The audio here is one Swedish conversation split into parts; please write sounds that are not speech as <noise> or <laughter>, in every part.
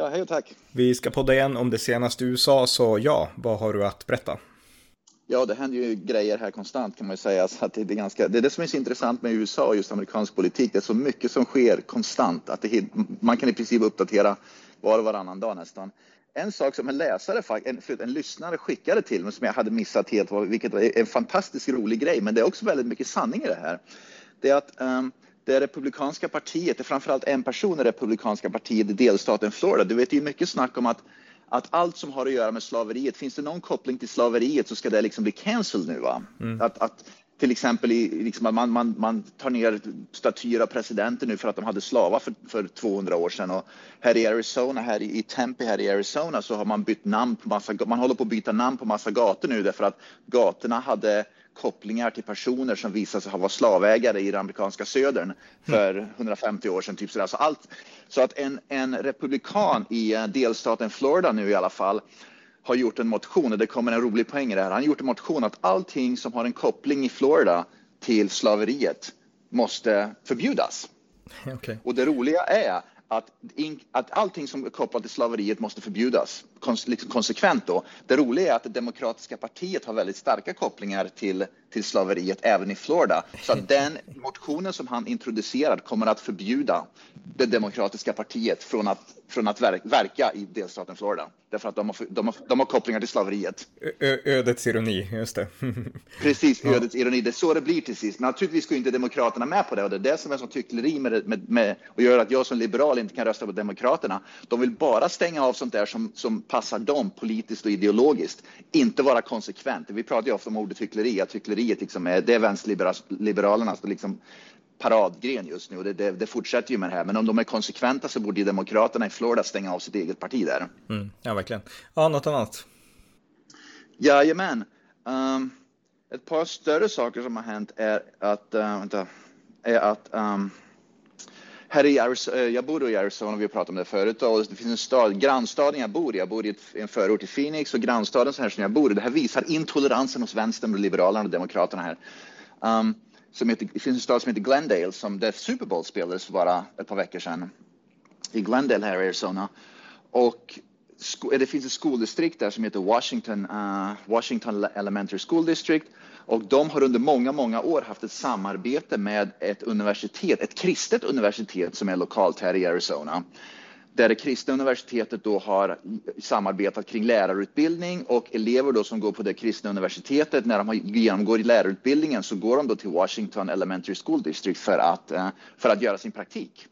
Ja, hej och tack. Vi ska podda igen om det senaste USA, så ja, vad har du att berätta? Ja, det händer ju grejer här konstant kan man ju säga. Så att det, är ganska, det är det som är så intressant med USA och just amerikansk politik. Det är så mycket som sker konstant att det, man kan i princip uppdatera var och varannan dag nästan. En sak som en läsare, en, en lyssnare skickade till mig som jag hade missat helt, vilket var en fantastiskt rolig grej, men det är också väldigt mycket sanning i det här. Det är att um, det republikanska partiet, det är framförallt en person i republikanska partiet i delstaten Florida. Du vet, det är mycket snack om att, att allt som har att göra med slaveriet, finns det någon koppling till slaveriet så ska det liksom bli cancelled nu. Va? Mm. Att, att, till exempel i, liksom, man, man, man tar ner statyer av presidenter nu för att de hade slavar för, för 200 år sedan. Och här i Arizona, här i, i Tempe här i Arizona så har man bytt namn på massa, man håller på att byta namn på massa gator nu därför att gatorna hade kopplingar till personer som visade sig ha varit slavägare i den amerikanska södern för 150 år sedan. Typ sådär. Så, allt, så att en, en republikan i eh, delstaten Florida nu i alla fall har gjort en motion, och det kommer en rolig poäng i det här. Han har gjort en motion att allting som har en koppling i Florida till slaveriet måste förbjudas. <laughs> Okay. Och det roliga är att, in, att allting som är kopplat till slaveriet måste förbjudas kons, liksom konsekvent. Då. Det roliga är att det demokratiska partiet har väldigt starka kopplingar till, till slaveriet även i Florida. Så att den motionen som han introducerar kommer att förbjuda det demokratiska partiet från att, från att verka i delstaten Florida. Därför att de har, de har, de har kopplingar till slaveriet. Ö ödets ironi, just det. <laughs> Precis, ödets ironi. Det är så det blir till sist. Naturligtvis går inte Demokraterna med på det och det är det som är som tyckleri med, med, med, och gör att jag som liberal inte kan rösta på Demokraterna. De vill bara stänga av sånt där som, som passar dem politiskt och ideologiskt. Inte vara konsekvent. Vi pratar ju ofta om ordet hyckleri, att hyckleriet liksom är, det är vänsterliberalernas liksom paradgren just nu och det, det, det, fortsätter ju med det här. Men om de är konsekventa så borde ju Demokraterna i Florida stänga av sitt eget parti där. Mm, ja, verkligen. Ja, något annat? Jajamän. Um, ett par större saker som har hänt är att, uh, vänta, är att um, här i Arizona, eh, jag bor i Arizona, vi har pratat om det förut, och det finns en stad, grannstaden jag bor i, jag bor i en förort i Phoenix och grannstaden så här som jag bor i, det här visar intoleransen hos vänstern liberalerna och demokraterna här. Um, som heter, det finns en stad som heter Glendale som där Super Bowl spelades för bara ett par veckor sedan. I Glendale här i Arizona. Och det finns ett skoldistrikt där som heter Washington, uh, Washington Elementary School District och de har under många, många år haft ett samarbete med ett universitet, ett kristet universitet som är lokalt här i Arizona. Där det kristna universitetet då har samarbetat kring lärarutbildning och elever då som går på det kristna universitetet, när de genomgår lärarutbildningen så går de då till Washington Elementary School District för att, eh, för att göra sin praktik.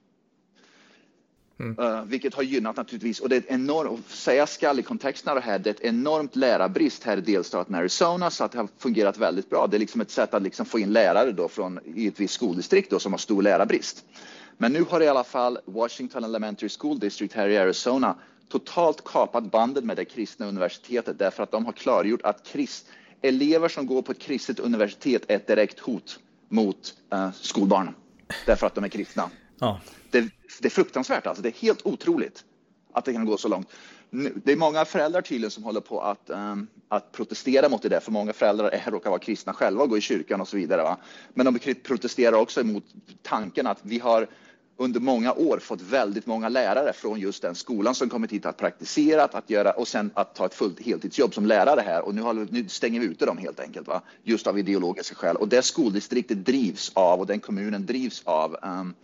Mm. Uh, vilket har gynnat naturligtvis, och det är enormt, säga skall i kontexten av det här, det är ett enormt lärarbrist här i delstaten Arizona så att det har fungerat väldigt bra. Det är liksom ett sätt att liksom få in lärare då från i ett visst skoldistrikt då som har stor lärarbrist. Men nu har i alla fall Washington Elementary School District här i Arizona totalt kapat bandet med det kristna universitetet därför att de har klargjort att krist, elever som går på ett kristet universitet är ett direkt hot mot uh, skolbarn därför att de är kristna. Ja. Det, det, är fruktansvärt alltså. Det är helt otroligt att det kan gå så långt. Det är många föräldrar tydligen som håller på att, um, att protestera mot det där, för många föräldrar är, råkar vara kristna själva och gå i kyrkan och så vidare. Va? Men de protesterar också mot tanken att vi har under många år fått väldigt många lärare från just den skolan som kommit hit att praktisera att göra och sen att ta ett fullt heltidsjobb som lärare här och nu, har, nu stänger vi ute dem helt enkelt, va? just av ideologiska skäl. Och det skoldistriktet drivs av och den kommunen drivs av um,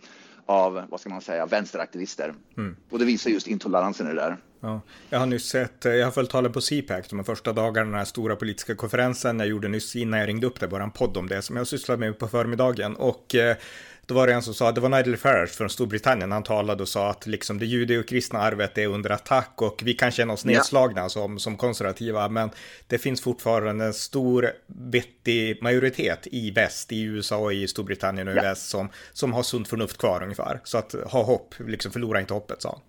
av, vad ska man säga, vänsteraktivister. Mm. Och det visar just intoleransen i det där. Ja, jag har nyss sett, jag har följt talen på CPAC, de första dagarna, den här stora politiska konferensen. Jag gjorde nyss innan jag ringde upp det, bara en podd om det som jag sysslade med på förmiddagen. Och eh, då var det en som sa, det var Nigel Farage från Storbritannien, han talade och sa att liksom det judeokristna arvet är under attack och vi kan känna oss nedslagna ja. som, som konservativa, men det finns fortfarande en stor vettig majoritet i väst, i USA och i Storbritannien och i ja. väst som, som har sunt förnuft kvar ungefär. Så att ha hopp, liksom förlora inte hoppet, sa han.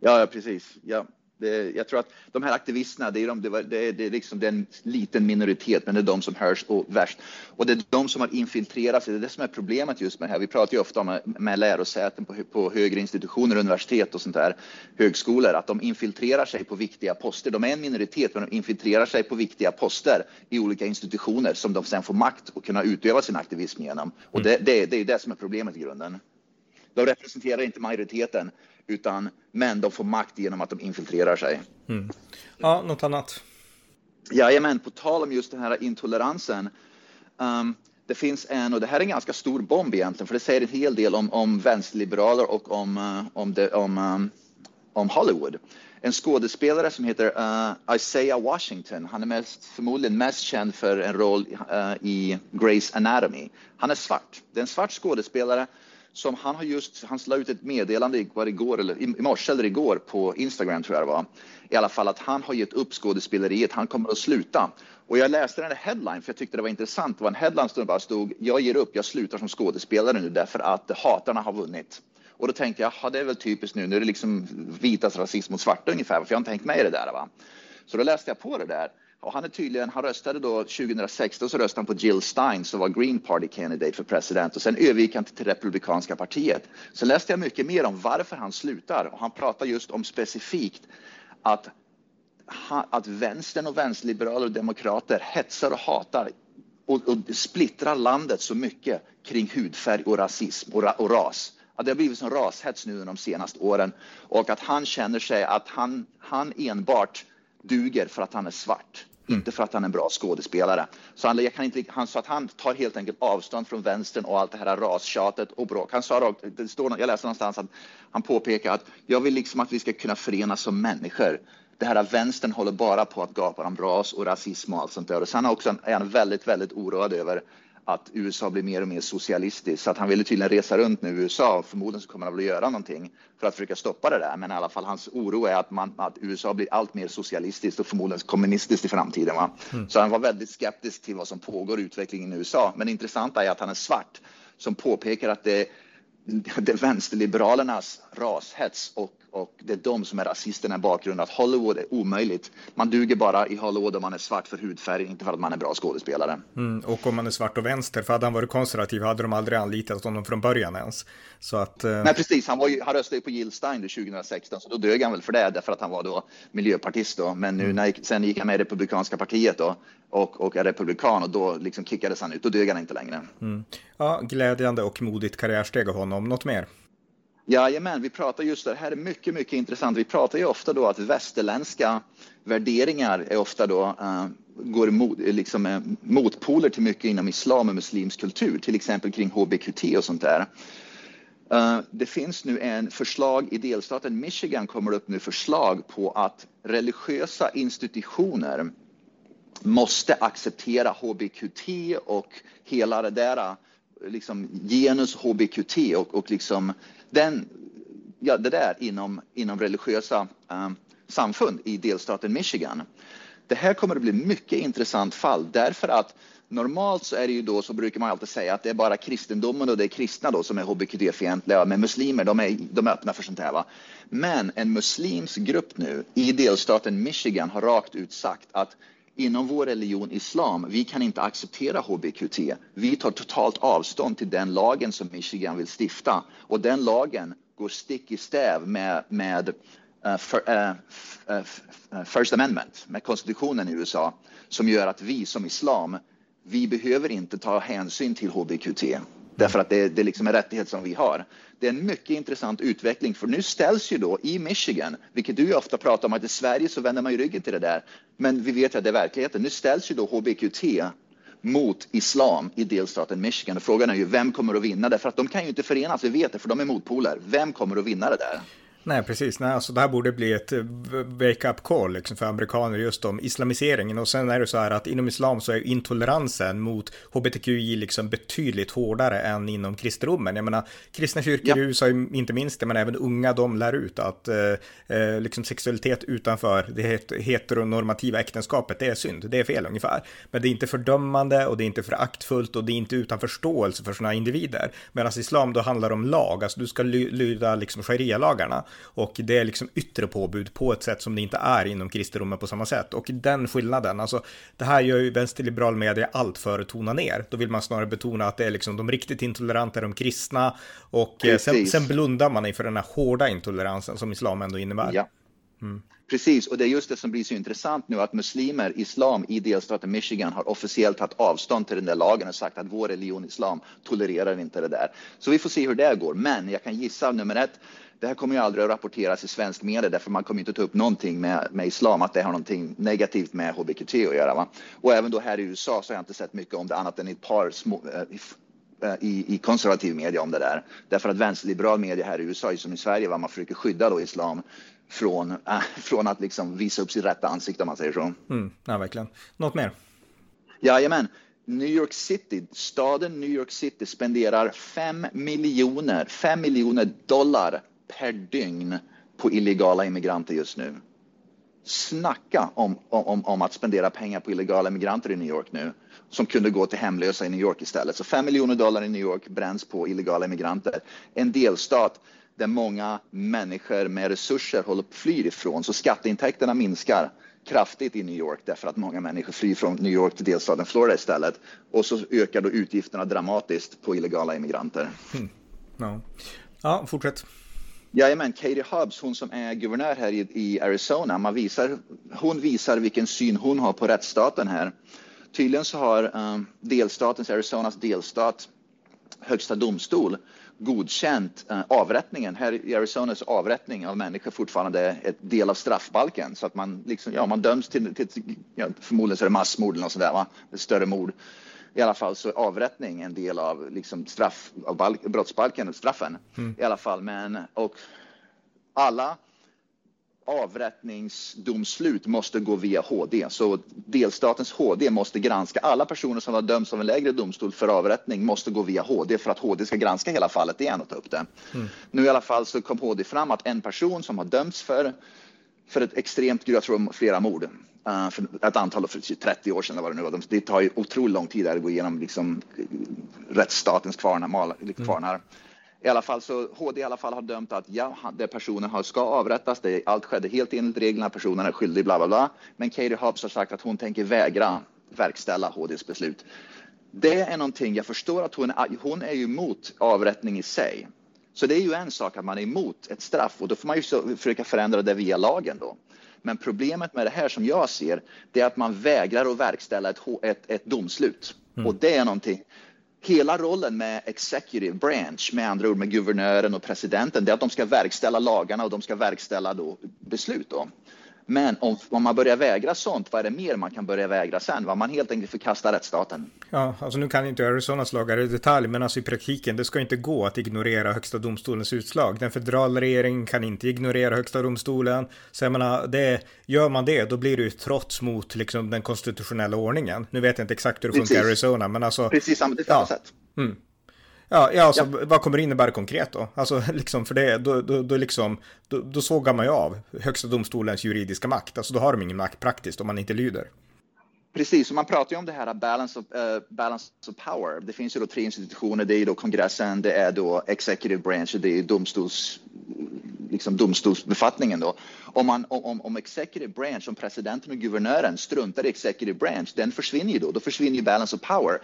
Ja, ja precis. Ja. Det, jag tror att de här aktivisterna, det är, de, det, är, det är liksom en liten minoritet, men det är de som hörs värst. Och det är de som har infiltrerat sig. Det är det som är problemet just med det här. Vi pratar ju ofta om med lärosäten på, på högre institutioner, universitet och sånt där, högskolor, att de infiltrerar sig på viktiga poster. De är en minoritet, men de infiltrerar sig på viktiga poster i olika institutioner som de sen får makt att kunna utöva sin aktivism genom. Och det, det, det är det som är problemet i grunden. De representerar inte majoriteten, utan, men de får makt genom att de infiltrerar sig. Mm. Ja, något annat? Jajamän, på tal om just den här intoleransen. Um, det finns en, och det här är en ganska stor bomb egentligen, för det säger en hel del om, om vänsterliberaler och om, uh, om, det, om, um, om Hollywood. En skådespelare som heter uh, Isaiah Washington. Han är mest, förmodligen mest känd för en roll uh, i Grey's Anatomy. Han är svart. Det är en svart skådespelare som han har just, han la ut ett meddelande var igår eller i morse eller igår på Instagram tror jag det var. I alla fall att han har gett upp skådespeleriet, han kommer att sluta. Och jag läste den här headline för jag tyckte det var intressant. Det var en headline som bara stod, jag ger upp, jag slutar som skådespelare nu därför att hatarna har vunnit. Och då tänkte jag, ja det är väl typiskt nu, nu är det liksom vitas rasism mot svarta ungefär, för jag har inte tänkt mig det där. Va? Så då läste jag på det där och han är tydligen, han röstade då 2016 så röstade han på Jill Stein som var Green Party candidate för president och sen övergick han till Republikanska partiet. Så läste jag mycket mer om varför han slutar och han pratar just om specifikt att, att vänstern och vänsterliberaler och demokrater hetsar och hatar och, och splittrar landet så mycket kring hudfärg och rasism och, och ras. Att det har blivit som rashets nu de senaste åren och att han känner sig att han, han enbart duger för att han är svart. Mm. Inte för att han är en bra skådespelare. Så han, jag kan inte, han sa att han tar helt enkelt avstånd från vänstern och allt det här rastjatet och bråk. Han sa rakt, det står, jag läste någonstans att han påpekar att jag vill liksom att vi ska kunna förenas som människor. Det här vänstern håller bara på att gapa om ras och rasism och allt sånt där. Och sen också är han väldigt, väldigt oroad över att USA blir mer och mer socialistiskt. Så att han ville tydligen resa runt nu i USA förmodligen så kommer han väl att göra någonting för att försöka stoppa det där. Men i alla fall hans oro är att, man, att USA blir allt mer socialistiskt och förmodligen kommunistiskt i framtiden. Va? Mm. Så han var väldigt skeptisk till vad som pågår i utvecklingen i USA. Men det intressanta är att han är svart som påpekar att det, det är vänsterliberalernas rashets och och det är de som är rasisterna i bakgrunden. Att Hollywood är omöjligt. Man duger bara i Hollywood om man är svart för hudfärg, inte för att man är bra skådespelare. Mm, och om man är svart och vänster, för hade han varit konservativ hade de aldrig anlitat honom från början ens. Så att, uh... Nej, precis. Han, var ju, han röstade ju på Jill Stein 2016, så då dög han väl för det, därför att han var då miljöpartist då. Men nu mm. när, sen gick han med i Republikanska partiet då och, och är republikan och då liksom kickades han ut. Då dög han inte längre. Mm. Ja, glädjande och modigt karriärsteg av honom. Något mer? Jajamän, vi pratar just det här är mycket, mycket intressant. Vi pratar ju ofta då att västerländska värderingar är ofta då uh, går mot, liksom, eh, motpoler till mycket inom islam och muslimsk kultur, till exempel kring HBQT och sånt där. Uh, det finns nu en förslag i delstaten Michigan kommer upp nu förslag på att religiösa institutioner måste acceptera HBQT och hela det där liksom genus HBQT och, och liksom den, ja, det där inom, inom religiösa eh, samfund i delstaten Michigan. Det här kommer att bli mycket intressant fall därför att normalt så är det ju då så brukar man alltid säga att det är bara kristendomen och det är kristna då som är hbtq-fientliga, men muslimer de är, de är öppna för sånt här. Va? Men en muslimsk grupp nu i delstaten Michigan har rakt ut sagt att inom vår religion islam, vi kan inte acceptera HBQT. Vi tar totalt avstånd till den lagen som Michigan vill stifta och den lagen går stick i stäv med, med uh, for, uh, uh, First Amendment, med konstitutionen i USA som gör att vi som islam, vi behöver inte ta hänsyn till HBQT därför att det, det liksom är en rättighet som vi har. Det är en mycket intressant utveckling för nu ställs ju då i Michigan, vilket du ofta pratar om att i Sverige så vänder man ju ryggen till det där. Men vi vet ju att det är verkligheten. Nu ställs ju då HBQT mot islam i delstaten Michigan och frågan är ju vem kommer att vinna därför att de kan ju inte förenas, vi vet det, för de är motpoler. Vem kommer att vinna det där? Nej, precis. Nej, alltså det här borde bli ett eh, wake-up call liksom, för amerikaner just om islamiseringen. Och sen är det så här att inom islam så är intoleransen mot hbtqi liksom betydligt hårdare än inom kristendomen. Jag menar, kristna kyrkor ja. i USA inte minst, men även unga, de lär ut att eh, eh, liksom sexualitet utanför det heteronormativa äktenskapet, det är synd, det är fel ungefär. Men det är inte fördömande och det är inte föraktfullt och det är inte utan förståelse för sådana individer. Medan islam då handlar om lag, alltså du ska lyda liksom sharia-lagarna. Och det är liksom yttre påbud på ett sätt som det inte är inom kristendomen på samma sätt. Och den skillnaden, alltså det här gör ju vänsterliberal media allt för att tona ner. Då vill man snarare betona att det är liksom de riktigt intoleranta, de kristna. Och sen, sen blundar man inför den här hårda intoleransen som islam ändå innebär. Ja. Mm. Precis, och det är just det som blir så intressant nu att muslimer, islam i delstaten Michigan har officiellt tagit avstånd till den där lagen och sagt att vår religion islam tolererar inte det där. Så vi får se hur det går. Men jag kan gissa nummer ett, det här kommer ju aldrig att rapporteras i svensk media därför man kommer inte ta upp någonting med, med islam, att det har någonting negativt med hbqt att göra. Va? Och även då här i USA så har jag inte sett mycket om det annat än ett par små, äh, i, i, konservativ media om det där. Därför att vänsterliberal media här i USA, som i Sverige, var man försöker skydda då islam från, äh, <laughs> från att liksom visa upp sitt rätta ansikte om man säger så. Mm, ja, verkligen. Något mer? Jajamän. New York City, staden New York City spenderar 5 miljoner, 5 miljoner dollar per dygn på illegala immigranter just nu. Snacka om, om, om att spendera pengar på illegala immigranter i New York nu som kunde gå till hemlösa i New York istället. Så 5 miljoner dollar i New York bränns på illegala immigranter. En delstat där många människor med resurser håller på att fly ifrån. Så skatteintäkterna minskar kraftigt i New York därför att många människor flyr från New York till delstaten Florida istället. Och så ökar då utgifterna dramatiskt på illegala immigranter. Mm. Ja. ja, fortsätt. Jajamän, Katie Hobbs, hon som är guvernör här i, i Arizona, man visar, hon visar vilken syn hon har på rättsstaten här. Tydligen så har um, delstatens, Arizonas delstat, högsta domstol godkänt eh, avrättningen. Här i Arizona så avrättning av människor fortfarande ett del av straffbalken så att man liksom, ja, man döms till, till ja, förmodligen så är det massmord eller något sådär, va? Ett större mord. I alla fall så är avrättning en del av liksom straff av balk, brottsbalken, straffen mm. i alla fall. Men och alla avrättningsdomslut måste gå via HD. Så delstatens HD måste granska alla personer som har dömts av en lägre domstol för avrättning måste gå via HD för att HD ska granska hela fallet igen och ta upp det. Mm. Nu i alla fall så kom HD fram att en person som har dömts för, för ett extremt, jag tror flera mord, för ett antal, för 30 år sedan var det nu, det tar ju otroligt lång tid att gå igenom liksom, rättsstatens kvarnar. kvarnar. Mm i alla fall så HD i alla fall har dömt att ja, det personen har, ska avrättas. Det, allt skedde helt enligt reglerna. Personen är skyldig, bla bla bla. Men Katie Hobbs har sagt att hon tänker vägra verkställa HDs beslut. Det är någonting, jag förstår att hon, hon är emot avrättning i sig. Så det är ju en sak att man är emot ett straff och då får man ju försöka förändra det via lagen då. Men problemet med det här som jag ser, det är att man vägrar att verkställa ett, ett, ett domslut. Mm. Och det är någonting hela rollen med executive branch, med andra ord med guvernören och presidenten, det är att de ska verkställa lagarna och de ska verkställa då beslut. Då. Men om, om, man börjar vägra sånt, vad är det mer man kan börja vägra sen? Vad man helt enkelt förkastar rättsstaten. Ja, alltså nu kan inte Arizonas lagar i detalj, men alltså i praktiken, det ska inte gå att ignorera högsta domstolens utslag. Den federala regeringen kan inte ignorera högsta domstolen. Så jag menar, det, gör man det, då blir det ju trots mot liksom den konstitutionella ordningen. Nu vet jag inte exakt hur det funkar i Arizona, men alltså. Precis samma, det ja. sätt. Mm. Ja, ja, alltså, ja. vad kommer det innebära konkret då? Alltså, <laughs> liksom, för det, då, då, då, liksom, då, då sågar man ju av högsta domstolens juridiska makt. Alltså, då har de ingen makt praktiskt om man inte lyder. Precis, och man pratar ju om det här balance of, uh, balance of power. Det finns ju då tre institutioner. Det är då kongressen, det är då executive branch och det är domstols, liksom domstolsbefattningen då. Om, man, om, om executive branch, om presidenten och guvernören struntar i executive branch, den försvinner ju då. Då försvinner ju balance of power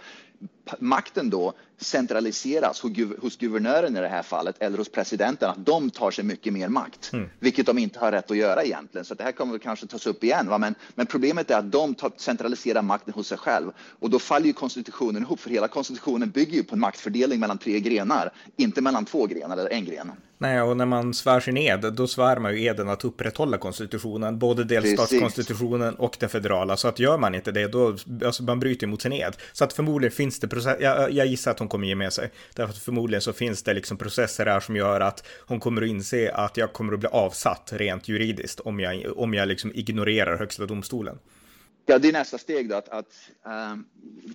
makten då centraliseras hos guvernören i det här fallet eller hos presidenten, att de tar sig mycket mer makt, mm. vilket de inte har rätt att göra egentligen. Så det här kommer kanske tas upp igen. Va? Men, men problemet är att de tar, centraliserar makten hos sig själv och då faller ju konstitutionen ihop, för hela konstitutionen bygger ju på en maktfördelning mellan tre grenar, inte mellan två grenar eller en gren. Nej, och när man svär sin ed, då svär man ju eden att upprätthålla konstitutionen, både delstatskonstitutionen och den federala. Så att gör man inte det, då alltså man bryter mot sin ed. Så att förmodligen finns det processer, jag, jag, gissar att hon kommer ge med sig. Därför att förmodligen så finns det liksom processer här som gör att hon kommer att inse att jag kommer att bli avsatt rent juridiskt om jag, om jag liksom ignorerar högsta domstolen. Ja, det är nästa steg då, att, att um,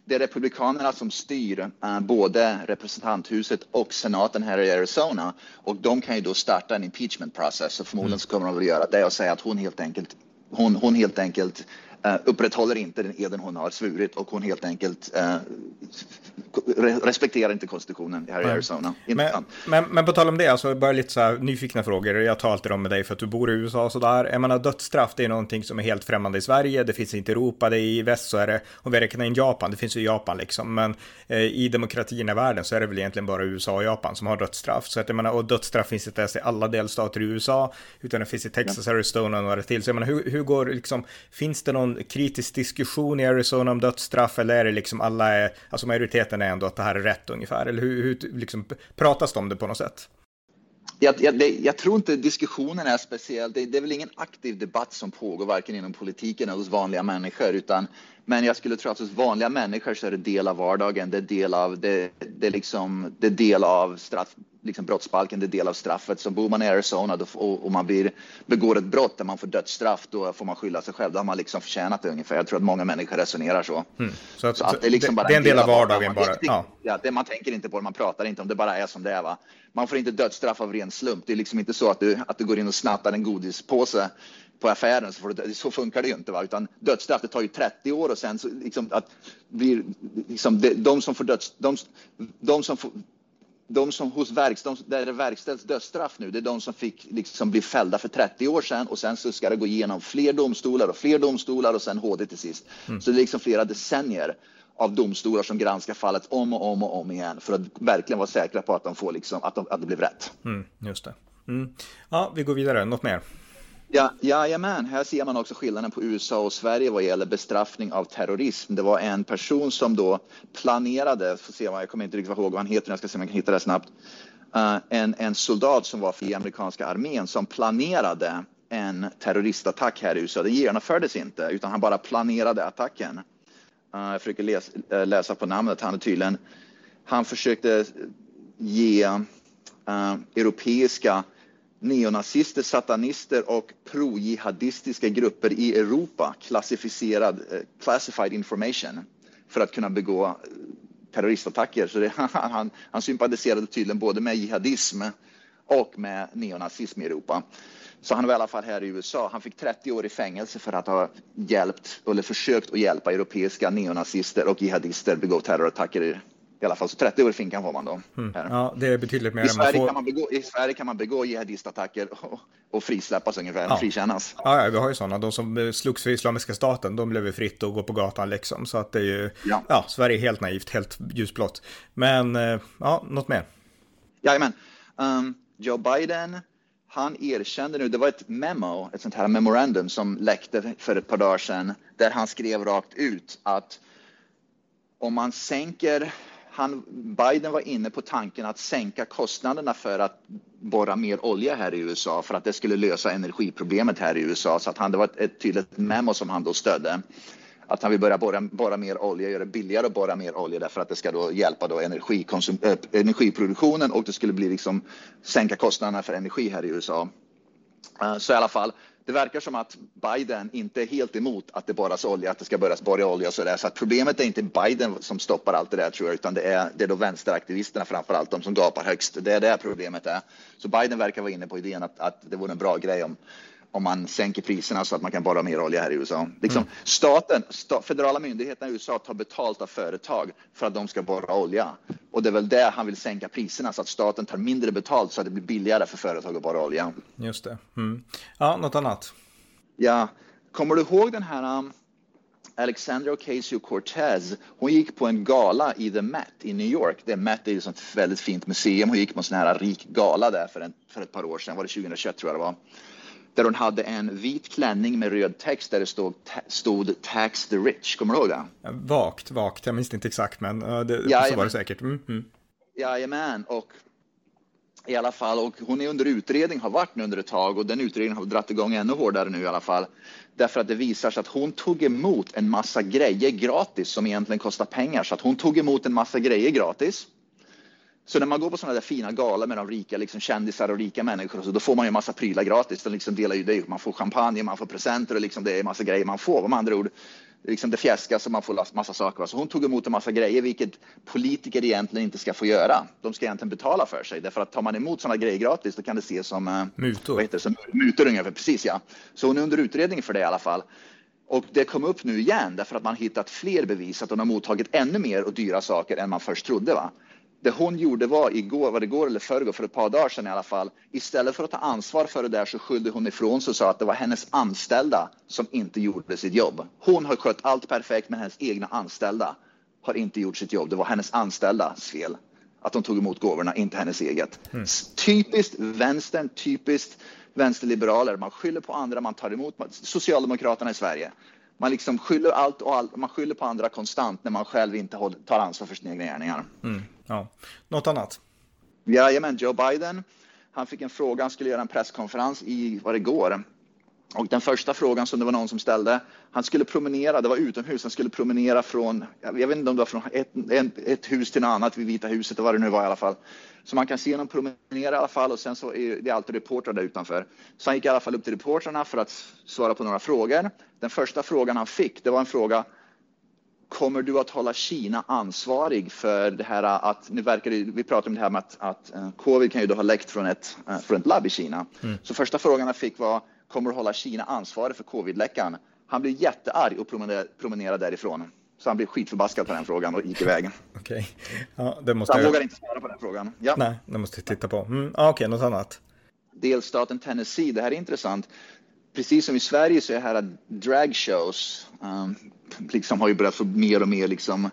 det är republikanerna som styr uh, både representanthuset och senaten här i Arizona. Och de kan ju då starta en impeachment process. Och förmodligen så kommer de att göra det och säga att hon helt enkelt hon, hon helt enkelt uh, upprätthåller inte den eden hon har svurit. Och hon helt enkelt uh, respekterar inte konstitutionen här i Arizona. Men, men, men, på tal om det, alltså bara lite så här nyfikna frågor. Jag tar alltid dem med dig för att du bor i USA och så där. Jag menar dödsstraff, det är någonting som är helt främmande i Sverige. Det finns inte i Europa, det är i väst så är det, om vi räknar in Japan, det finns ju i Japan liksom. Men eh, i demokratierna i världen så är det väl egentligen bara USA och Japan som har dödsstraff. Så att jag menar, och dödsstraff finns inte ens i alla delstater i USA, utan det finns i Texas, ja. Arizona och några till. Så jag menar, hur, hur går liksom, finns det någon kritisk diskussion i Arizona om dödsstraff eller är det liksom alla alltså majoriteten är ändå att det här är rätt ungefär? Eller hur, hur liksom, pratas det om det på något sätt? Jag, jag, jag, tror inte diskussionen är speciell. Det, det, är väl ingen aktiv debatt som pågår varken inom politiken eller hos vanliga människor. Utan, men jag skulle tro att hos vanliga människor så är det del av vardagen. Det är del av, det, det liksom, det är del av straff, liksom brottsbalken, det är del av straffet. Så bor man i Arizona då, och, och man blir, begår ett brott där man får dödsstraff, då får man skylla sig själv. Då har man liksom förtjänat det ungefär. Jag tror att många människor resonerar så. Mm. Så, att, så att det, är liksom bara det är en del av vardagen bara? Ja. ja, det, man tänker inte på det, man pratar inte om det, bara är som det är. Va? Man får inte dödsstraff av ren slump. Det är liksom inte så att du, att du går in och snattar en godispåse på affären så, du, så funkar det ju inte. Va? Utan dödsstraff, det tar ju 30 år och sen så liksom att blir liksom de, de som får döds, de, de som får, de som hos verks, de, där det verkställs dödsstraff nu, det är de som fick liksom bli fällda för 30 år sedan och sen så ska det gå igenom fler domstolar och fler domstolar och sen HD till sist. Mm. Så det är liksom flera decennier av domstolar som granskar fallet om och om och om igen för att verkligen vara säkra på att de får liksom, att, de, att det blev rätt. Mm, just det. Mm. Ja, vi går vidare. Något mer? Ja, jajamän, här ser man också skillnaden på USA och Sverige vad gäller bestraffning av terrorism. Det var en person som då planerade, får se, jag kommer inte riktigt ihåg vad han heter, jag ska se om jag kan hitta det snabbt. Uh, en, en soldat som var för amerikanska armén som planerade en terroristattack här i USA. Det genomfördes inte, utan han bara planerade attacken. Uh, jag försöker läsa, uh, eh, läsa på namnet, han är tydligen, han försökte ge europeiska neonazister, satanister och pro-jihadistiska grupper i Europa klassificerad, eh, classified information för att kunna begå eh, terroristattacker. Så det, <laughs> han, han sympatiserade tydligen både med jihadism och med neonazism i Europa. Så han var i alla fall här i USA. Han fick 30 år i fängelse för att ha hjälpt eller försökt att hjälpa europeiska neonazister och jihadister begå terrorattacker i alla fall så 30 år i finkan får man då. Mm. Ja, det är betydligt mer I Sverige, får... kan man begå, I Sverige kan man begå jihadistattacker och, och frisläppas ungefär, ja. frikännas. Ja, ja, vi har ju sådana. De som slogs för Islamiska staten, de blev fritt och gå på gatan liksom. Så att det är ju, ja, ja Sverige är helt naivt, helt ljusblått. Men, eh, ja, något mer? Jajamän. Um, Joe Biden, han erkände nu, det var ett memo, ett sånt här memorandum som läckte för ett par dagar sedan, där han skrev rakt ut att om man sänker han, Biden var inne på tanken att sänka kostnaderna för att borra mer olja här i USA för att det skulle lösa energiproblemet här i USA. Så att han, det var ett, ett tydligt memo som han då stödde. Att han vill börja borra, borra mer olja, göra det billigare att borra mer olja därför att det ska då hjälpa då energikonsum, äh, energiproduktionen och det skulle bli liksom sänka kostnaderna för energi här i USA. Uh, så i alla fall, det verkar som att Biden inte är helt emot att det borras olja, att det ska börjas borra olja och så där. Så att problemet är inte Biden som stoppar allt det där tror jag, utan det är, det är då vänsteraktivisterna framför allt, de som gapar högst. Det är det problemet är. Så Biden verkar vara inne på idén att, att det vore en bra grej om om man sänker priserna så att man kan borra mer olja här i USA. Liksom, mm. Staten, sta, federala myndigheterna i USA tar betalt av företag för att de ska borra olja. Och det är väl det han vill sänka priserna så att staten tar mindre betalt så att det blir billigare för företag att borra olja. Just det. Mm. Ja, något annat? Ja, kommer du ihåg den här um, Alexandra Ocasio-Cortez, hon gick på en gala i The Met i New York. Det Met är ju ett väldigt fint museum. Hon gick på en sån här rik gala där för, en, för ett par år sedan, var det 2021 tror jag det var där hon hade en vit klänning med röd text där det stod, stod Tax the Rich. Kommer du ihåg det? Vagt, vagt. Jag minns inte exakt, men uh, det, ja, så var det säkert. Mm, mm. Jajamän, och i alla fall, och hon är under utredning, har varit nu under ett tag och den utredningen har dragit igång ännu hårdare nu i alla fall. Därför att det visar sig att hon tog emot en massa grejer gratis som egentligen kostar pengar. Så att hon tog emot en massa grejer gratis. Så när man går på sådana där fina galor med de rika liksom kändisar och rika människor, så då får man ju massa prylar gratis. De liksom delar ju det. Man får champagne, man får presenter och liksom det är massa grejer man får. Med andra ord, liksom det fjäskas och man får massa saker. Så hon tog emot en massa grejer, vilket politiker egentligen inte ska få göra. De ska egentligen betala för sig. Därför att tar man emot sådana grejer gratis, då kan det ses som eh, mutor. Vad heter det? Som mutor ungefär. Precis ja. Så hon är under utredning för det i alla fall. Och det kom upp nu igen därför att man hittat fler bevis att hon har mottagit ännu mer och dyra saker än man först trodde. Va? Det hon gjorde var igår, var det igår eller förrgår, för ett par dagar sedan i alla fall. Istället för att ta ansvar för det där så skyllde hon ifrån sig och sa att det var hennes anställda som inte gjorde sitt jobb. Hon har skött allt perfekt men hennes egna anställda har inte gjort sitt jobb. Det var hennes anställdas fel att de tog emot gåvorna, inte hennes eget. Mm. Typiskt vänstern, typiskt vänsterliberaler. Man skyller på andra, man tar emot Socialdemokraterna i Sverige. Man liksom skyller allt och allt, man skyller på andra konstant när man själv inte tar ansvar för sina egna gärningar. Mm, ja. Något annat? Jajamän, Joe Biden. Han fick en fråga, han skulle göra en presskonferens i, vad det går, och den första frågan som det var någon som ställde, han skulle promenera, det var utomhus, han skulle promenera från, jag vet inte om det var från ett, ett hus till något annat vid Vita huset, vad det nu var i alla fall. Så man kan se honom promenera i alla fall och sen så är det alltid reportrar där utanför. Så han gick i alla fall upp till reportrarna för att svara på några frågor. Den första frågan han fick, det var en fråga, kommer du att hålla Kina ansvarig för det här att, nu verkar det, vi pratar om det här med att, att uh, covid kan ju då ha läckt från ett, uh, från ett labb i Kina. Mm. Så första frågan han fick var, kommer att hålla Kina ansvarig för covidläckan. Han blev jättearg och promenerade, promenerade därifrån. Så han blev skitförbaskad på den frågan och gick iväg. Okej. Ja, det måste så han jag... vågar inte svara på den frågan. Ja. Nej, det måste jag titta på. Mm, Okej, okay, något annat? Delstaten Tennessee, det här är intressant. Precis som i Sverige så är det här dragshows, um, liksom har ju börjat få mer och mer, liksom,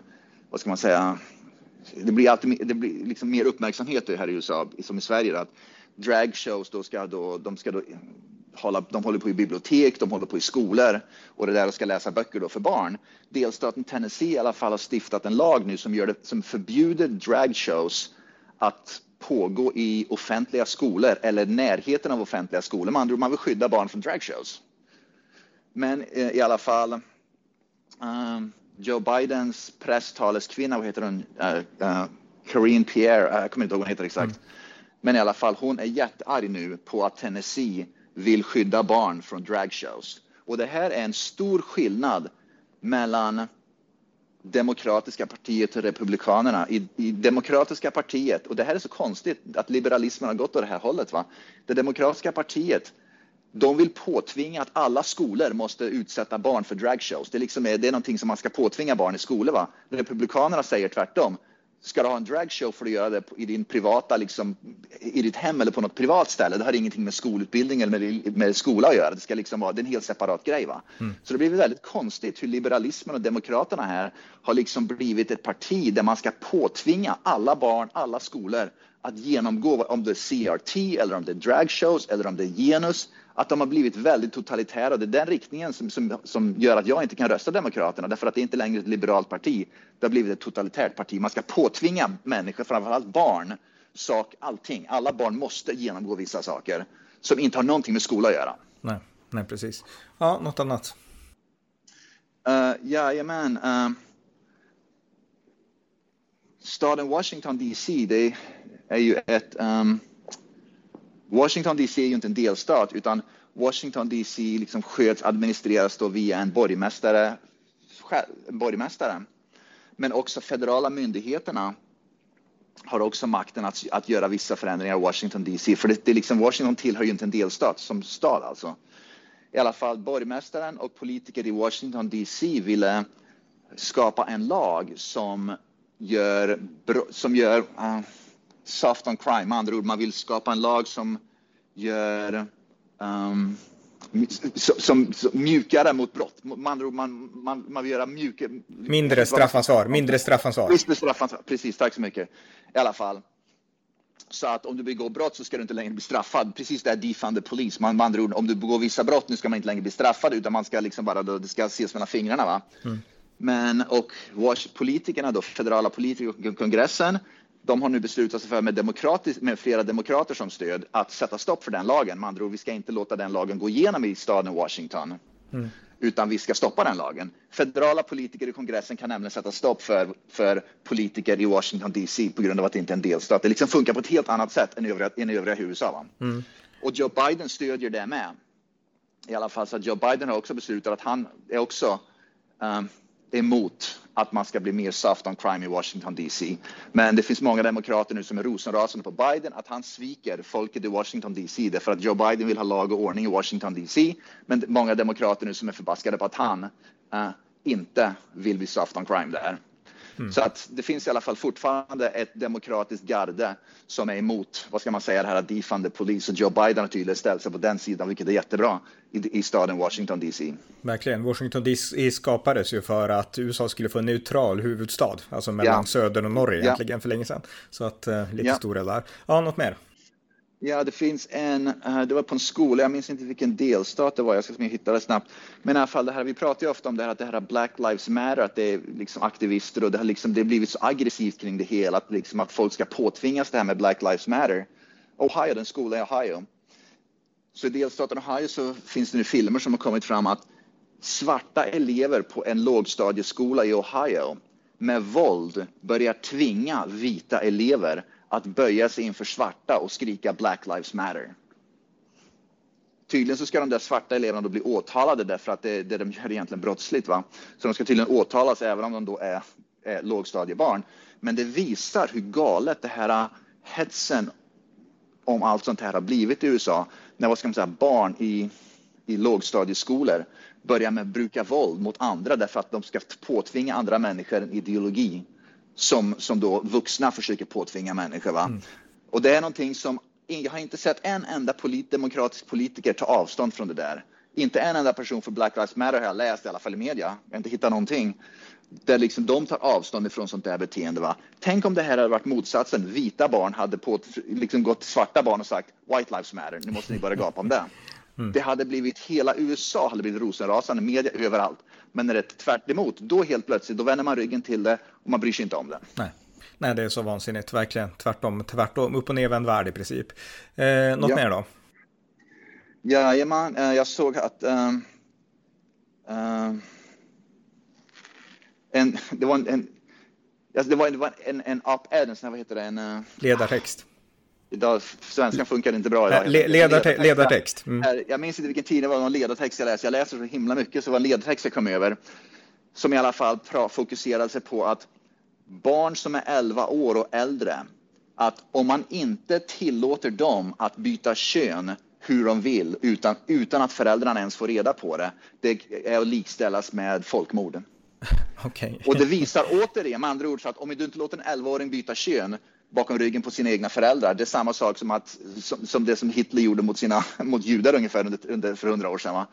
vad ska man säga, det blir alltid det blir liksom mer uppmärksamhet här i USA, som i Sverige. Att dragshows då ska då, de ska då hålla, de håller på i bibliotek, de håller på i skolor och det där och ska läsa böcker då för barn. Delstaten Tennessee i alla fall har stiftat en lag nu som, gör det, som förbjuder dragshows att pågå i offentliga skolor eller närheten av offentliga skolor. Man, man vill skydda barn från dragshows. Men eh, i alla fall, um, Joe Bidens presstaleskvinna, vad heter hon? Uh, Karine Pierre, uh, jag kommer inte ihåg vad hon heter exakt. Mm. Men i alla fall, hon är jättearg nu på att Tennessee vill skydda barn från dragshows. Och det här är en stor skillnad mellan Demokratiska partiet och Republikanerna. I, I, Demokratiska partiet, och det här är så konstigt att liberalismen har gått åt det här hållet. Va? Det Demokratiska partiet, de vill påtvinga att alla skolor måste utsätta barn för dragshows. Det, liksom är, det är någonting som man ska påtvinga barn i skolor. Va? Republikanerna säger tvärtom. Ska du ha en dragshow får du göra det i din privata, liksom, i ditt hem eller på något privat ställe. Det har ingenting med skolutbildning eller med, med skola att göra. Det ska liksom vara det är en helt separat grej. Va? Mm. Så det blir väldigt konstigt hur liberalismen och demokraterna här har liksom blivit ett parti där man ska påtvinga alla barn, alla skolor att genomgå, om det är CRT eller om det är dragshows eller om det är genus, att de har blivit väldigt totalitära. Det är den riktningen som, som, som gör att jag inte kan rösta Demokraterna, därför att det är inte längre ett liberalt parti. Det har blivit ett totalitärt parti. Man ska påtvinga människor, framförallt barn, sak, allting. Alla barn måste genomgå vissa saker som inte har någonting med skola att göra. Nej, nej precis. Ja, något annat? Uh, jajamän. Uh, staden Washington DC, det är ju ett um, Washington DC är ju inte en delstat utan Washington DC liksom sköts, administreras då via en borgmästare, en borgmästare. Men också federala myndigheterna har också makten att, att göra vissa förändringar i Washington DC. För det, det liksom, Washington tillhör ju inte en delstat som stad alltså. I alla fall borgmästaren och politiker i Washington DC ville skapa en lag som gör, som gör uh, soft on crime. Med andra ord, man vill skapa en lag som gör um, som, som, mjukare mot brott. Med andra ord, man, man, man vill göra mjukare... Mindre straffansvar. Mindre straffansvar. Mindre straffansvar. Precis, tack så mycket. I alla fall. Så att om du begår brott så ska du inte längre bli straffad. Precis det här defund the police. Man, med andra ord, om du begår vissa brott nu ska man inte längre bli straffad utan man ska liksom bara, det ska ses mellan fingrarna. Va? Mm. Men och politikerna då, federala politiker och kongressen, de har nu beslutat sig för med, demokratisk, med flera demokrater som stöd att sätta stopp för den lagen. Man andra ord, vi ska inte låta den lagen gå igenom i staden Washington. Mm. Utan vi ska stoppa den lagen. Federala politiker i kongressen kan nämligen sätta stopp för, för politiker i Washington DC på grund av att det inte är en delstat. Det liksom funkar på ett helt annat sätt än i övriga, än övriga USA. Mm. Och Joe Biden stödjer det med. I alla fall så att Joe Biden har också beslutat att han är också um, emot att man ska bli mer soft on crime i Washington DC. Men det finns många demokrater nu som är rosenrasande på Biden att han sviker folket i Washington DC därför att Joe Biden vill ha lag och ordning i Washington DC. Men många demokrater nu som är förbaskade på att han uh, inte vill bli soft on crime där. Mm. Så att det finns i alla fall fortfarande ett demokratiskt garde som är emot, vad ska man säga, det här defund polis och Joe Biden har tydligen ställt sig på den sidan, vilket är jättebra i, i staden Washington DC. Verkligen. Washington DC skapades ju för att USA skulle få en neutral huvudstad, alltså mellan ja. söder och norr egentligen ja. för länge sedan. Så att uh, lite ja. stora där. Ja, något mer? Ja, det finns en, eh, det var på en skola, jag minns inte vilken delstat det var, jag ska hitta det snabbt. Men i alla fall, det här, vi pratar ju ofta om det här att det här Black Lives Matter, att det är liksom aktivister och det har liksom, det har blivit så aggressivt kring det hela, att, liksom, att folk ska påtvingas det här med Black Lives Matter. Ohio, den skolan i Ohio. Så i delstaten Ohio så finns det nu filmer som har kommit fram att svarta elever på en lågstadieskola i Ohio med våld börjar tvinga vita elever att böja sig inför svarta och skrika Black Lives Matter. Tydligen så ska de där svarta eleverna då bli åtalade därför att det, det de gör egentligen brottsligt. Va? Så de ska tydligen åtalas även om de då är, är lågstadiebarn. Men det visar hur galet det här äh, hetsen om allt sånt här har blivit i USA. När vad ska man säga, barn i, i lågstadieskolor börjar med att bruka våld mot andra därför att de ska påtvinga andra människor en ideologi som, som då vuxna försöker påtvinga människor. Va? Mm. Och det är någonting som, jag har inte sett en enda polit, demokratisk politiker ta avstånd från det där. Inte en enda person för Black Lives Matter har jag läst, i alla fall i media. Jag har inte hittat någonting där liksom de tar avstånd ifrån sånt där beteende. Va? Tänk om det här hade varit motsatsen. Vita barn hade på, liksom gått till svarta barn och sagt White Lives Matter, nu måste ni börja gapa om det. <laughs> Mm. Det hade blivit, hela USA hade blivit rosenrasande, media överallt. Men när det är tvärt emot, då helt plötsligt, då vänder man ryggen till det och man bryr sig inte om det. Nej. Nej, det är så vansinnigt, verkligen. Tvärtom, tvärtom, upp och nervänd värld i princip. Eh, något ja. mer då? Jajamän, eh, jag såg att um, um, en, det var en, en alltså det var, det var en, en op-ed, en, vad heter det? En, uh, Ledartext. Idag, svenskan funkar inte bra idag. Le ledartext. ledartext. Mm. Jag minns inte vilken tid det var, någon ledartext jag läste. Jag läser så himla mycket, så det var en ledartext jag kom över. Som i alla fall fokuserade sig på att barn som är 11 år och äldre, att om man inte tillåter dem att byta kön hur de vill utan, utan att föräldrarna ens får reda på det, det är att likställas med folkmord. <laughs> Okay. Och det visar återigen, med andra ord, så att om du inte låter en 11-åring byta kön bakom ryggen på sina egna föräldrar, det är samma sak som, att, som, som det som Hitler gjorde mot, sina, <laughs> mot judar ungefär under, under, för hundra år sedan. Va?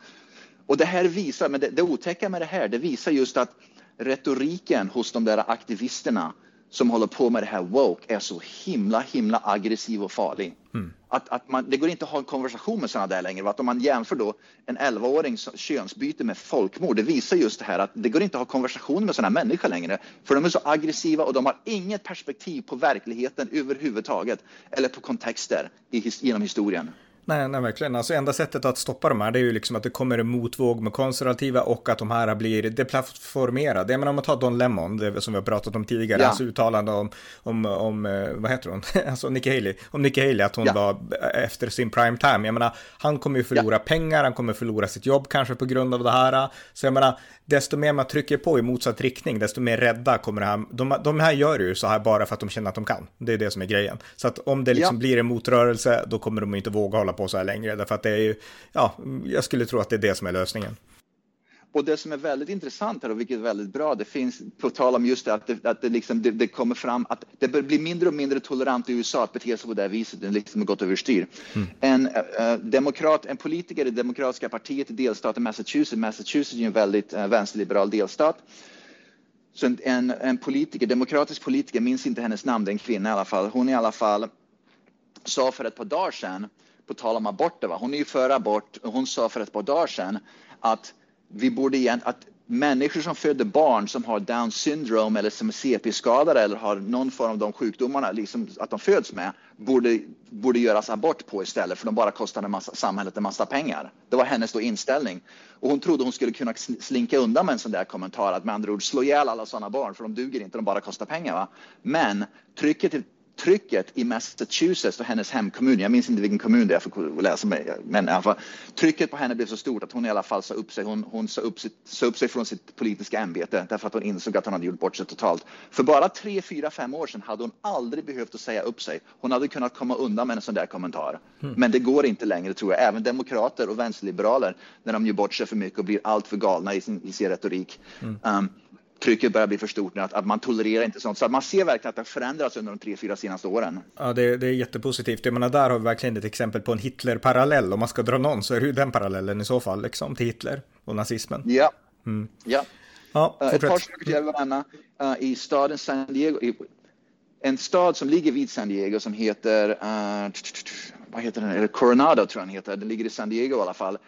Och det här visar, men det, det otäcka med det här, det visar just att retoriken hos de där aktivisterna som håller på med det här woke är så himla, himla aggressiv och farlig. Mm. Att, att man, det går inte att ha en konversation med sådana där längre. Att om man jämför då en 11-årings könsbyte med folkmord, det visar just det här att det går inte att ha konversation med sådana människor längre. För de är så aggressiva och de har inget perspektiv på verkligheten överhuvudtaget eller på kontexter i, genom historien. Nej, nej, verkligen. Alltså enda sättet att stoppa de här det är ju liksom att det kommer en motvåg med konservativa och att de här blir deplattformerade. Jag menar om man tar Don Lemon, det som vi har pratat om tidigare, ja. hans uttalande om, om, om, eh, vad heter hon, <laughs> alltså Nikki Haley, om Nikki Haley, att hon ja. var efter sin prime time. Jag menar, han kommer ju förlora ja. pengar, han kommer förlora sitt jobb kanske på grund av det här. Så jag menar, desto mer man trycker på i motsatt riktning, desto mer rädda kommer det här. De, de här gör ju så här bara för att de känner att de kan. Det är det som är grejen. Så att om det liksom blir en motrörelse, då kommer de inte våga hålla på så här längre. Därför att det är ju, ja, jag skulle tro att det är det som är lösningen. Och det som är väldigt intressant här och vilket är väldigt bra, det finns på tal om just det att det, att det, liksom, det, det kommer fram att det blir mindre och mindre tolerant i USA att bete sig på det här viset. Det liksom har gått överstyr. Mm. En, uh, demokrat, en politiker i det demokratiska partiet i delstaten Massachusetts, Massachusetts är en väldigt uh, vänsterliberal delstat. Så en, en, en, politiker, demokratisk politiker, minns inte hennes namn, det är en kvinna i alla fall. Hon i alla fall sa för ett par dagar sedan på tal om aborter. Va? Hon är ju för abort och hon sa för ett par dagar sedan att vi borde igen, att människor som föder barn som har down syndrome eller som är CP-skadade eller har någon form av de sjukdomarna liksom att de föds med borde, borde göras abort på istället för de bara kostar en massa, samhället en massa pengar. Det var hennes då inställning. Och hon trodde hon skulle kunna slinka undan med en sån där kommentar att med andra ord slå ihjäl alla sådana barn för de duger inte, de bara kostar pengar. Va? Men trycket trycket i Massachusetts och hennes hemkommun, jag minns inte vilken kommun det är, för att läsa mig, men i alla fall, trycket på henne blev så stort att hon i alla fall sa upp sig. Hon, hon sa, upp sitt, sa upp sig från sitt politiska ämbete därför att hon insåg att hon hade gjort bort sig totalt. För bara tre, fyra, fem år sedan hade hon aldrig behövt att säga upp sig. Hon hade kunnat komma undan med en sån där kommentar. Mm. Men det går inte längre tror jag. Även demokrater och vänsterliberaler, när de gör bort sig för mycket och blir allt för galna i sin, i sin retorik. Mm. Um, trycket börjar bli för stort nu, att, att man tolererar inte sånt. Så man ser verkligen att det har förändrats under de tre, fyra senaste åren. Ja, det, det är jättepositivt. Jag menar, där har vi verkligen ett exempel på en Hitler-parallell. Om man ska dra någon så är det ju den parallellen i så fall, liksom, till Hitler och nazismen. Ja. Mm. ja. ja uh, ett par saker till jag vill nämna. Uh, I staden San Diego, i, en stad som ligger vid San Diego som heter, uh, vad heter den, eller Coronado tror jag den heter, den ligger i San Diego i alla fall.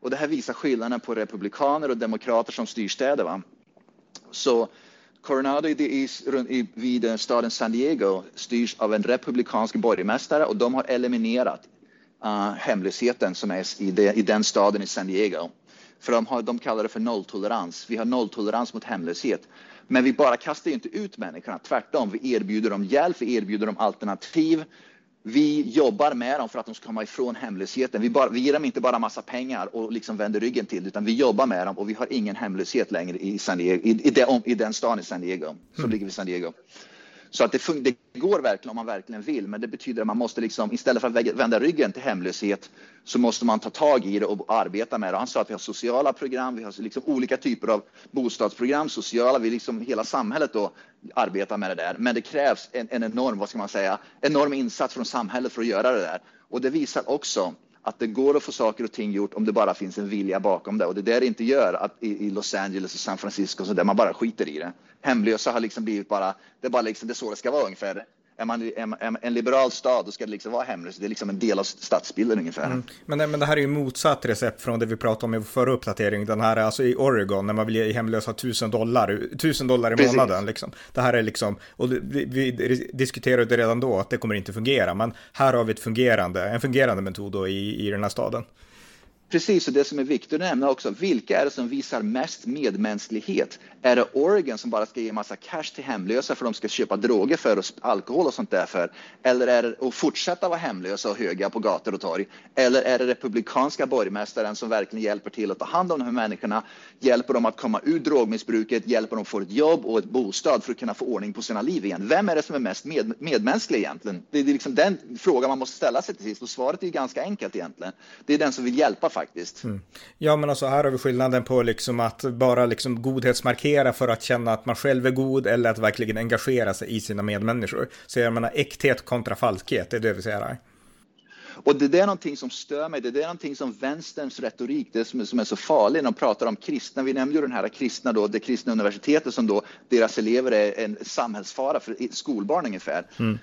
Och det här visar skillnaden på republikaner och demokrater som styr städer. Va? Så Coronado i, vid eh, staden San Diego styrs av en republikansk borgmästare och de har eliminerat uh, hemlösheten som är i, de, i, den staden i San Diego. För de, har, de kallar det för nolltolerans. Vi har nolltolerans mot hemlöshet. Men vi bara kastar inte ut människorna, tvärtom. Vi erbjuder dem hjälp, vi erbjuder dem alternativ vi jobbar med dem för att de ska komma ifrån hemlösheten. Vi, bara, vi ger dem inte bara massa pengar och liksom vänder ryggen till, utan vi jobbar med dem och vi har ingen hemlöshet längre i, San Diego, i, i, den, i den stan i San Diego, som mm. ligger vid San Diego. Så att det, det, går verkligen om man verkligen vill, men det betyder att man måste liksom, istället för att vända ryggen till hemlöshet, så måste man ta tag i det och arbeta med det. Han sa att vi har sociala program, vi har liksom olika typer av bostadsprogram, sociala, vi liksom hela samhället då arbetar med det där. Men det krävs en, en enorm, vad ska man säga, enorm insats från samhället för att göra det där. Och det visar också att det går att få saker och ting gjort om det bara finns en vilja bakom det. Och det är det det inte gör att i, i Los Angeles och San Francisco, så där man bara skiter i det. Hemlösa har liksom blivit bara, det är bara liksom, det är så det ska vara ungefär är man, är en liberal stad, då ska det liksom vara hemlöst. Det är liksom en del av stadsbilden ungefär. Mm. Men, men det här är ju motsatt recept från det vi pratade om i förra uppdatering. Den här, alltså i Oregon, när man vill ge hemlösa tusen dollar, tusen dollar i Precis. månaden. Liksom. Det här är liksom, och vi, vi diskuterade redan då att det kommer inte fungera. Men här har vi ett fungerande, en fungerande metod då i, i den här staden. Precis, och det som är viktigt att nämna också, vilka är det som visar mest medmänsklighet? Är det Oregon som bara ska ge massa cash till hemlösa för att de ska köpa droger för och alkohol och sånt där för? Eller är det att fortsätta vara hemlösa och höga på gator och torg? Eller är det republikanska borgmästaren som verkligen hjälper till att ta hand om de här människorna, hjälper dem att komma ur drogmissbruket, hjälper dem att få ett jobb och ett bostad för att kunna få ordning på sina liv igen? Vem är det som är mest med, medmänsklig egentligen? Det är liksom den frågan man måste ställa sig till sist och svaret är ganska enkelt egentligen. Det är den som vill hjälpa faktiskt. Mm. Ja, men alltså här har vi skillnaden på liksom att bara liksom godhetsmarkera för att känna att man själv är god eller att verkligen engagera sig i sina medmänniskor. Så jag menar äkthet kontra falskhet, det är det vi ser här. Och det är någonting som stör mig, det är någonting som vänsterns retorik, det som är, som är så farligt de pratar om kristna. Vi nämnde ju den här kristna då, det kristna universitetet som då deras elever är en samhällsfara för skolbarn ungefär. Mm.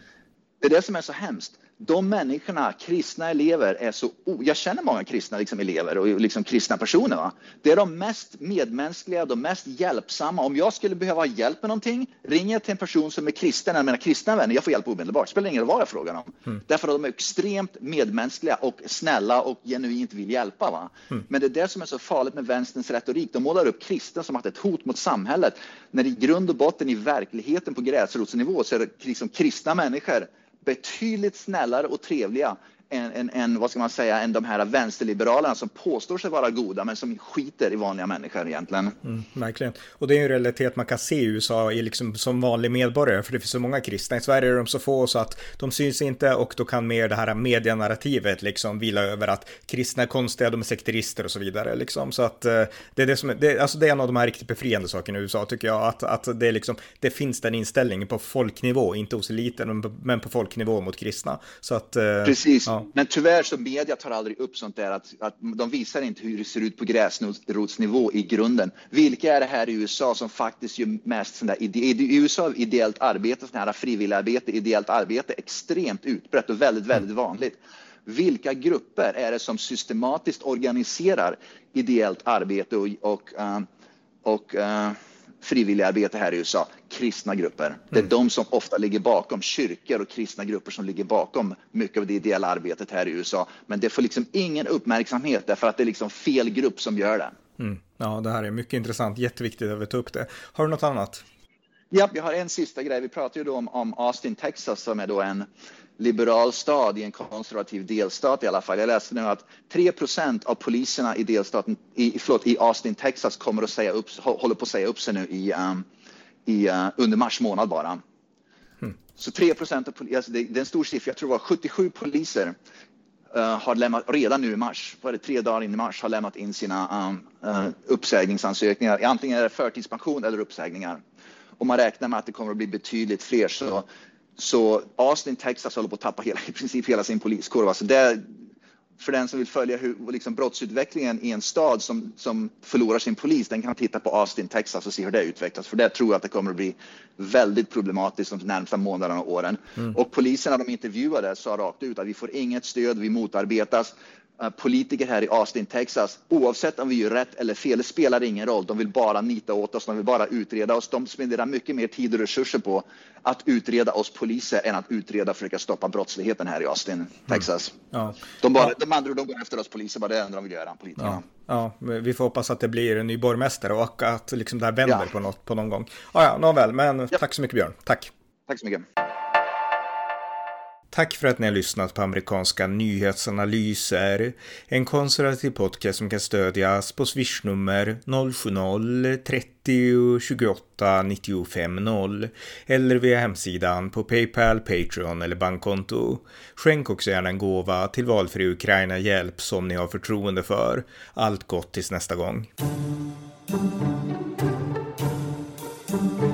Det är det som är så hemskt de människorna, kristna elever, är så... Jag känner många kristna liksom, elever och liksom, kristna personer. Va? Det är de mest medmänskliga, de mest hjälpsamma. Om jag skulle behöva hjälp med någonting, ringer jag till en person som är kristen, eller mina kristna vänner, jag får hjälp omedelbart. Det spelar ingen roll vad jag frågar om. Mm. Därför att de är extremt medmänskliga och snälla och genuint vill hjälpa. Va? Mm. Men det är det som är så farligt med vänsterns retorik. De målar upp kristna som att ett hot mot samhället, när i grund och botten i verkligheten på gräsrotsnivå så är det liksom kristna människor betydligt snällare och trevliga än, än, än, vad ska man säga, än de här vänsterliberalerna som påstår sig vara goda men som skiter i vanliga människor egentligen. Mm, verkligen. Och det är en realitet man kan se i USA i liksom, som vanlig medborgare, för det finns så många kristna. I Sverige är de så få så att de syns inte och då kan mer det här medianarrativet liksom vila över att kristna är konstiga, de är sekterister och så vidare. Liksom. Så att eh, det är det som det, alltså det är en av de här riktigt befriande sakerna i USA tycker jag, att, att det, liksom, det finns den inställningen på folknivå, inte hos eliten, men på folknivå mot kristna. Så att, eh, Precis. Ja. Men tyvärr så media tar aldrig upp sånt där att, att de visar inte hur det ser ut på gräsrotsnivå i grunden. Vilka är det här i USA som faktiskt gör mest sånt där i USA är ideellt arbete, sånt här frivilligarbete, ideellt arbete extremt utbrett och väldigt, väldigt vanligt. Vilka grupper är det som systematiskt organiserar ideellt arbete och, och, uh, och uh, frivilligarbete här i USA, kristna grupper. Det är mm. de som ofta ligger bakom kyrkor och kristna grupper som ligger bakom mycket av det ideella arbetet här i USA. Men det får liksom ingen uppmärksamhet därför att det är liksom fel grupp som gör det. Mm. Ja, det här är mycket intressant, jätteviktigt att vi tar upp det. Har du något annat? Ja, vi har en sista grej. Vi pratar ju då om, om Austin, Texas som är då en liberal stad i en konservativ delstat i alla fall. Jag läste nu att 3% av poliserna i delstaten, i, förlåt, i Austin, Texas kommer att säga upp, håller på att säga upp sig nu i, um, i, uh, under mars månad bara. Mm. Så 3 procent av poliser, alltså det, det, är en stor siffra, jag tror det var 77 poliser uh, har lämnat, redan nu i mars, var det tre dagar in i mars, har lämnat in sina um, uh, uppsägningsansökningar. Antingen är det förtidspension eller uppsägningar. Och man räknar med att det kommer att bli betydligt fler. Så så Austin, Texas håller på att tappa hela, i princip hela sin poliskurva. Så det, för den som vill följa hur, liksom brottsutvecklingen i en stad som, som förlorar sin polis, den kan titta på Austin, Texas och se hur det utvecklas. För det tror jag att det kommer att bli väldigt problematiskt de närmsta månaderna och åren. Mm. Och poliserna de intervjuade sa rakt ut att vi får inget stöd, vi motarbetas. Eh, politiker här i Austin, Texas, oavsett om vi gör rätt eller fel, det spelar ingen roll. De vill bara nita åt oss, de vill bara utreda oss. De spenderar mycket mer tid och resurser på att utreda oss poliser än att utreda och försöka stoppa brottsligheten här i Austin, mm. Texas. Mm. Ja. De, bara, de andra de går efter oss poliser, bara det enda de vill göra, politikerna. Ja. ja, vi får hoppas att det blir en ny borgmästare och att liksom det här vänder på, något, på någon gång. Ja, ja, nåväl, men tack så mycket Björn. Tack. Tack så mycket. Tack för att ni har lyssnat på amerikanska nyhetsanalyser. En konservativ podcast som kan stödjas på swishnummer 070-30 28 95 0 eller via hemsidan på Paypal, Patreon eller bankkonto. Skänk också gärna en gåva till valfri Ukraina-hjälp som ni har förtroende för. Allt gott tills nästa gång. thank you